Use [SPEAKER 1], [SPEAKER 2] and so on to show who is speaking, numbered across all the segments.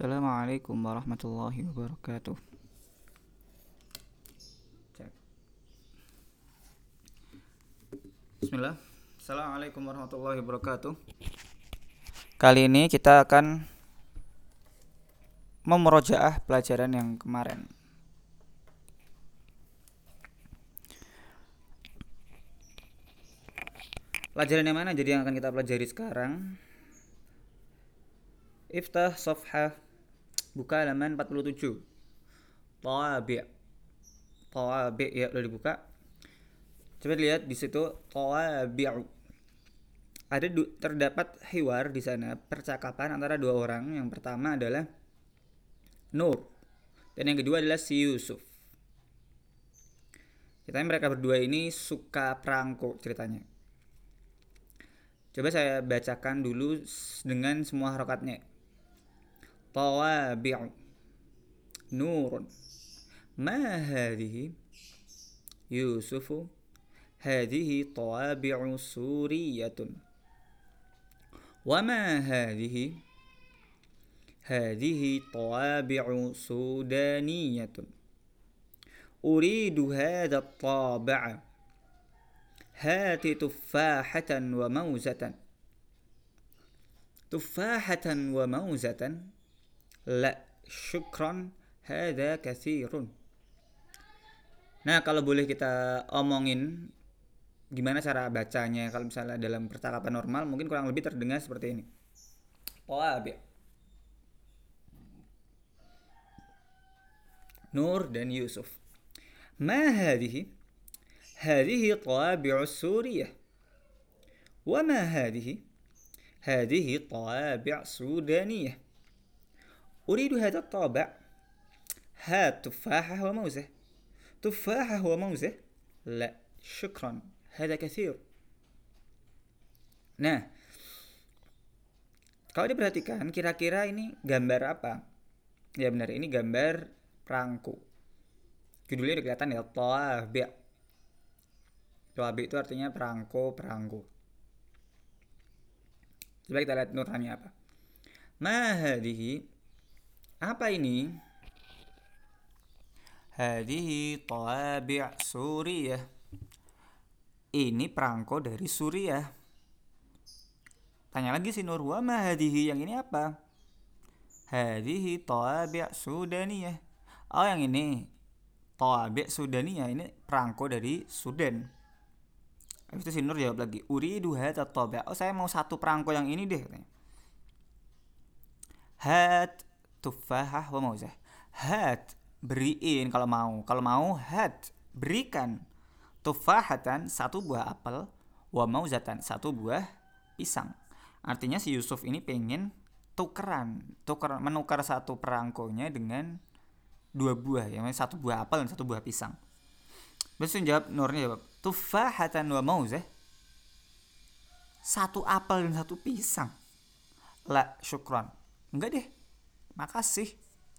[SPEAKER 1] Assalamualaikum warahmatullahi wabarakatuh. Cek. Bismillah. Assalamualaikum warahmatullahi wabarakatuh. Kali ini kita akan memurojaah pelajaran yang kemarin. Pelajaran yang mana jadi yang akan kita pelajari sekarang? Iftah Sofha buka halaman 47. Tawabi. Tawabi ya udah dibuka. Coba lihat di situ tawabi. Ada terdapat hiwar di sana percakapan antara dua orang. Yang pertama adalah Nur dan yang kedua adalah si Yusuf. Ceritanya mereka berdua ini suka perangko ceritanya. Coba saya bacakan dulu dengan semua harokatnya. طوابع. نور. ما هذه؟ يوسف. هذه طوابع سورية. وما هذه؟ هذه طوابع سودانية. أريد هذا الطابع. هات تفاحة وموزة. تفاحة وموزة. La syukron hada kathirun. Nah, kalau boleh kita omongin gimana cara bacanya kalau misalnya dalam percakapan normal mungkin kurang lebih terdengar seperti ini. Tawabi. Nur dan Yusuf. Ma hadhihi? Hadhihi tawabi'u Suriyah. Wa ma hadhihi? Hadhihi tawabi' Sudaniyah. أريد هذا الطابع هات تفاحة وموزة تفاحة وموزة لا شكرا هذا كثير Nah, kalau diperhatikan kira-kira ini gambar apa? Ya benar, ini gambar perangko. Judulnya udah kelihatan ya, Tawabi. Tawabi itu artinya perangko, perangko. Coba kita lihat nurani apa. Ma hadhihi apa ini? Hadihi tawabi' Suriah. Ini perangko dari Suriah. Tanya lagi si Nur, wa ma hadihi? Yang ini apa? Hadihi tawabi' Sudaniyah. Oh, yang ini tawabi' Sudaniyah. Ini perangko dari Sudan. Habis itu si Nur jawab lagi, uridu hadha tawabi'. Oh, saya mau satu perangko yang ini deh. Hat tufahah wa mauzah. Hat beriin kalau mau. Kalau mau hat berikan tufahatan satu buah apel wa mauzatan satu buah pisang. Artinya si Yusuf ini pengen tukeran, tuker menukar satu perangkonya dengan dua buah ya, satu buah apel dan satu buah pisang. Besok jawab Nurnya jawab tufahatan wa mauzah. Satu apel dan satu pisang. La syukran. Enggak deh, makasih.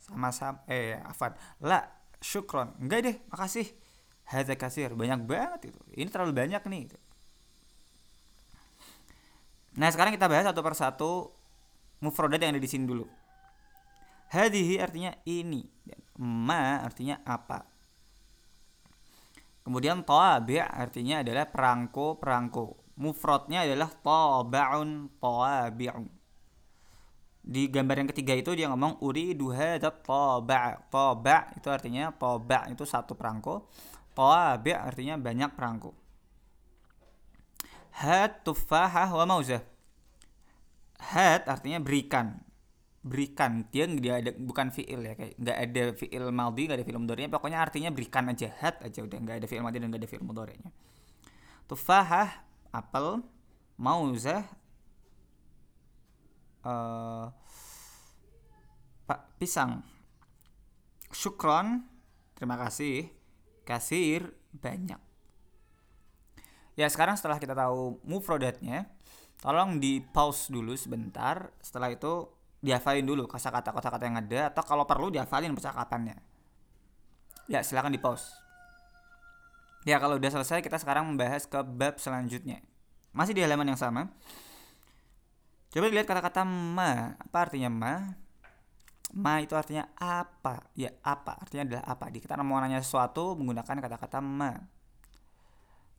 [SPEAKER 1] Sama-sama eh afan. La syukron. Enggak deh makasih. Hadza kasir banyak banget itu. Ini terlalu banyak nih nah sekarang kita bahas satu persatu mufrodat yang ada di sini dulu. Hadihi artinya ini. Ma artinya apa? Kemudian tabi artinya adalah perangko perangko mufrodnya adalah tabaun tabi'un di gambar yang ketiga itu dia ngomong uri duha toba toba itu artinya toba itu satu perangko. Toba artinya banyak perangko. Hat tufahah wa mauzah. Hat artinya berikan. Berikan. Dia dia ada bukan fiil ya kayak nggak ada fiil maldi nggak ada fiil mudorenya pokoknya artinya berikan aja. Hat aja udah nggak ada fiil maldi dan nggak ada fiil mudorenya tufahah apel. Mauzah uh, Pak pisang. Syukron, terima kasih. Kasir banyak. Ya sekarang setelah kita tahu mufrodatnya, tolong di pause dulu sebentar. Setelah itu dihafalin dulu kata-kata kata-kata yang ada atau kalau perlu dihafalin percakapannya. Ya silakan di pause. Ya kalau udah selesai kita sekarang membahas ke bab selanjutnya. Masih di halaman yang sama. Coba lihat kata-kata ma. Apa artinya ma? ma itu artinya apa? Ya apa artinya adalah apa. Di kita mau nanya sesuatu menggunakan kata-kata ma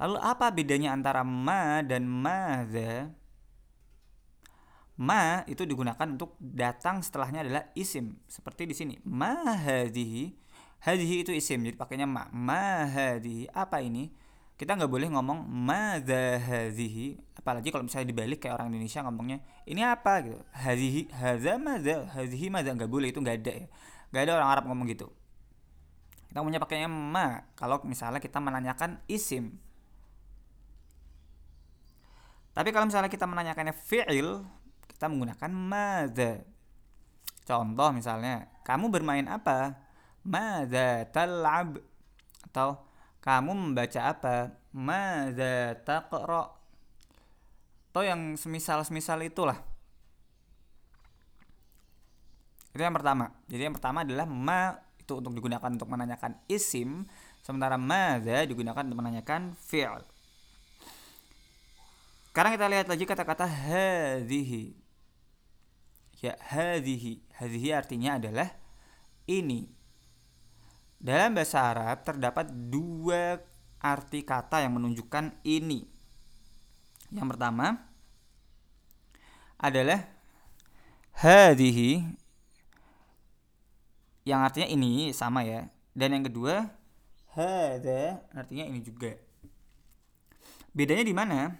[SPEAKER 1] lalu apa bedanya antara ma dan madza ma itu digunakan untuk datang setelahnya adalah isim. Seperti di sini. Ma hadhihi hadhihi itu isim jadi pakainya ma ma hadhihi apa ini kita nggak boleh ngomong madza hadhihi apalagi kalau misalnya dibalik kayak orang Indonesia ngomongnya ini apa? gitu. Hadhihi hadza madza hadhihi madza. Nggak boleh itu nggak ada ya. Nggak ada orang Arab ngomong gitu. Kita punya pakainya ma. Kalau misalnya kita menanyakan isim. Tapi kalau misalnya kita menanyakannya fi'il kita menggunakan madza. Contoh misalnya kamu bermain apa? Madza tal'ab. Atau kamu membaca apa? Madza taqra? Atau yang semisal-semisal itulah. Itu yang pertama. Jadi yang pertama adalah ma itu untuk digunakan untuk menanyakan isim, sementara madza digunakan untuk menanyakan fi'l. Sekarang kita lihat lagi kata-kata hadhihi. Ya, hadhihi. Hadhihi artinya adalah ini dalam bahasa Arab terdapat dua arti kata yang menunjukkan ini. Yang pertama adalah hadhihi yang artinya ini sama ya. Dan yang kedua hadza artinya ini juga. Bedanya di mana?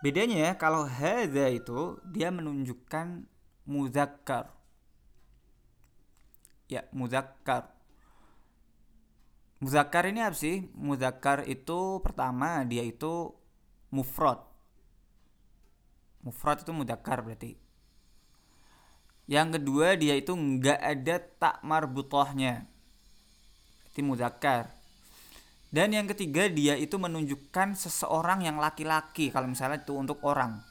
[SPEAKER 1] Bedanya kalau hadza itu dia menunjukkan muzakkar. Ya, muzakkar Muzakkar ini apa sih? Muzakkar itu pertama dia itu mufrad. Mufrad itu muzakkar berarti. Yang kedua dia itu nggak ada tak marbutohnya. Itu muzakkar. Dan yang ketiga dia itu menunjukkan seseorang yang laki-laki kalau misalnya itu untuk orang.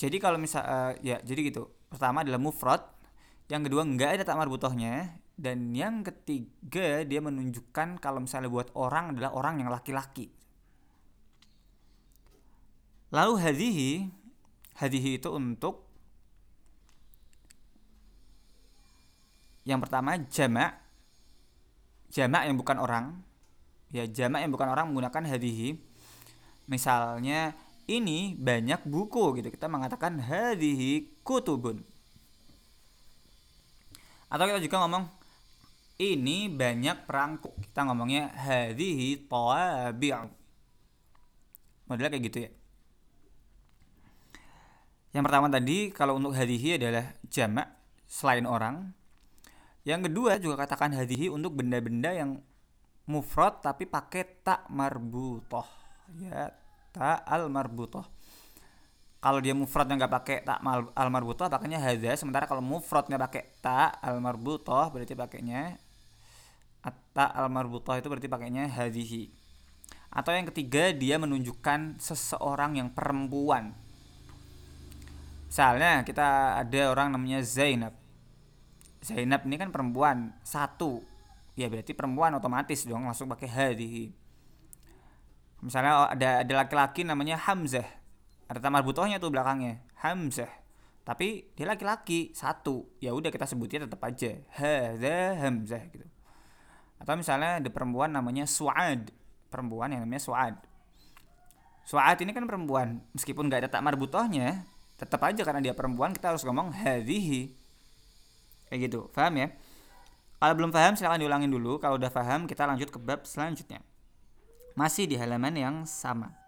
[SPEAKER 1] Jadi kalau misal uh, ya jadi gitu. Pertama adalah mufrad, yang kedua nggak ada tak marbutohnya, dan yang ketiga dia menunjukkan kalau misalnya buat orang adalah orang yang laki-laki. Lalu hadhihi hadhihi itu untuk yang pertama jamak. Jamak yang bukan orang. Ya jamak yang bukan orang menggunakan hadhihi misalnya ini banyak buku gitu. Kita mengatakan hadhihi kutubun. Atau kita juga ngomong ini banyak perangko kita ngomongnya hadhihi tawabi' modelnya kayak gitu ya. Yang pertama tadi kalau untuk hadhihi adalah jamak selain orang. Yang kedua juga katakan hadhihi untuk benda-benda yang mufrad tapi pakai tak marbutoh ya tak al marbutoh kalau dia mufradnya nggak pakai tak al marbutoh pakainya hadza. Sementara kalau mufradnya pakai tak al marbutoh berarti pakainya tak al marbutoh itu berarti pakainya hadhihi. Atau yang ketiga dia menunjukkan seseorang yang perempuan. Misalnya kita ada orang namanya Zainab. Zainab ini kan perempuan satu. Ya berarti perempuan otomatis dong langsung pakai hadhihi. Misalnya ada ada laki-laki namanya Hamzah ada tamar butohnya tuh belakangnya. Hamzah. Tapi dia laki-laki satu. Ya udah kita sebutnya tetap aja. Hadza Hamzah gitu. Atau misalnya ada perempuan namanya Suad. Perempuan yang namanya Suad. Suad ini kan perempuan. Meskipun nggak ada tak marbutohnya tetap aja karena dia perempuan kita harus ngomong hadhihi kayak gitu. Paham ya? Kalau belum paham silahkan diulangin dulu. Kalau udah paham kita lanjut ke bab selanjutnya. Masih di halaman yang sama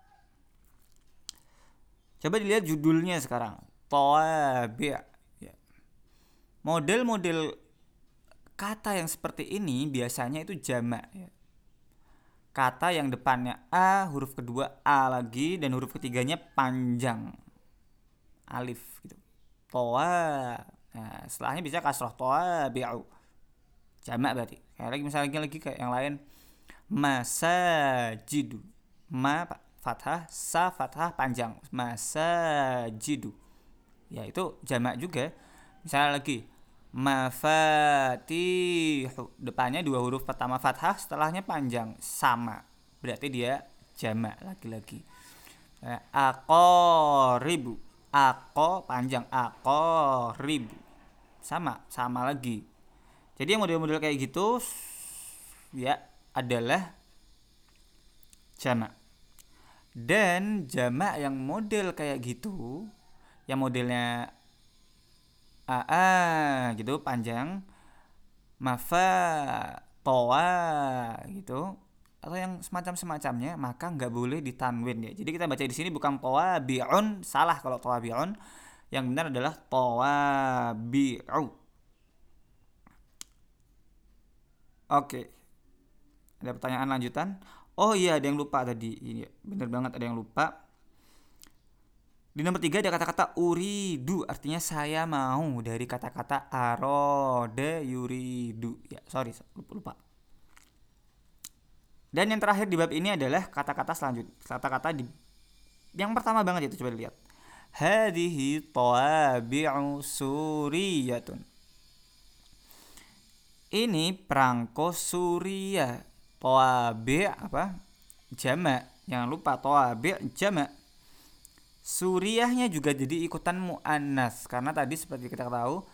[SPEAKER 1] Coba dilihat judulnya sekarang. Tawabi'. Ya. Model-model kata yang seperti ini biasanya itu jamak ya. Kata yang depannya A, huruf kedua A lagi dan huruf ketiganya panjang. Alif gitu. Toa. Nah, setelahnya bisa kasroh toa bi'u. Jamak berarti. Kayak lagi misalnya lagi kayak yang lain masajidu. Ma Pak fathah sa fathah panjang masa jidu ya itu jamak juga. Misalnya lagi mafatihu. Depannya dua huruf pertama fathah setelahnya panjang. Sama. Berarti dia jamak lagi-lagi. Akoribu ako panjang ako ribu sama sama lagi. Jadi yang model-model kayak gitu ya adalah jamak dan jamak yang model kayak gitu yang modelnya AA gitu panjang mafa toa gitu atau yang semacam semacamnya maka nggak boleh ditanwin ya. Jadi kita baca di sini bukan toa bi'un salah kalau toa bi'un yang benar adalah toa bi'u oke. Ada pertanyaan lanjutan oh iya ada yang lupa tadi ini bener banget ada yang lupa di nomor tiga ada kata-kata uridu artinya saya mau dari kata-kata arode yuridu ya sorry lupa. Dan yang terakhir di bab ini adalah kata-kata selanjutnya kata-kata di yang pertama banget itu coba dilihat. Hadihi tawabi'u suriyatun. Ini perangko suria. Tawabi' apa? Jamak. Jangan lupa tawabi' jamak Suriahnya juga jadi ikutan mu'annas karena tadi seperti kita tahu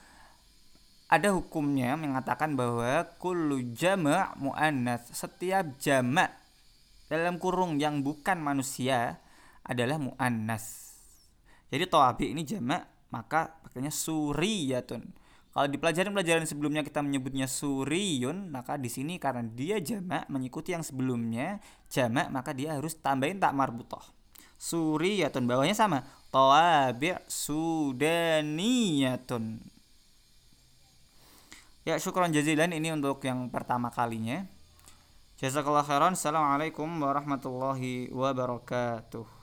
[SPEAKER 1] ada hukumnya mengatakan bahwa kullu jama' mu'annas setiap jamak dalam kurung yang bukan manusia adalah mu'annas jadi toabi ini jamak maka pakainya suriyatun kalau di pelajaran-pelajaran sebelumnya kita menyebutnya suriyun maka di sini karena dia jamak mengikuti yang sebelumnya jamak maka dia harus tambahin tak marbutoh. Suriyatun bawahnya sama. Tawabi' sudaniyatun. Ya syukron jazilan ini untuk yang pertama kalinya. Jazakallah khairan. Assalamualaikum warahmatullahi wabarakatuh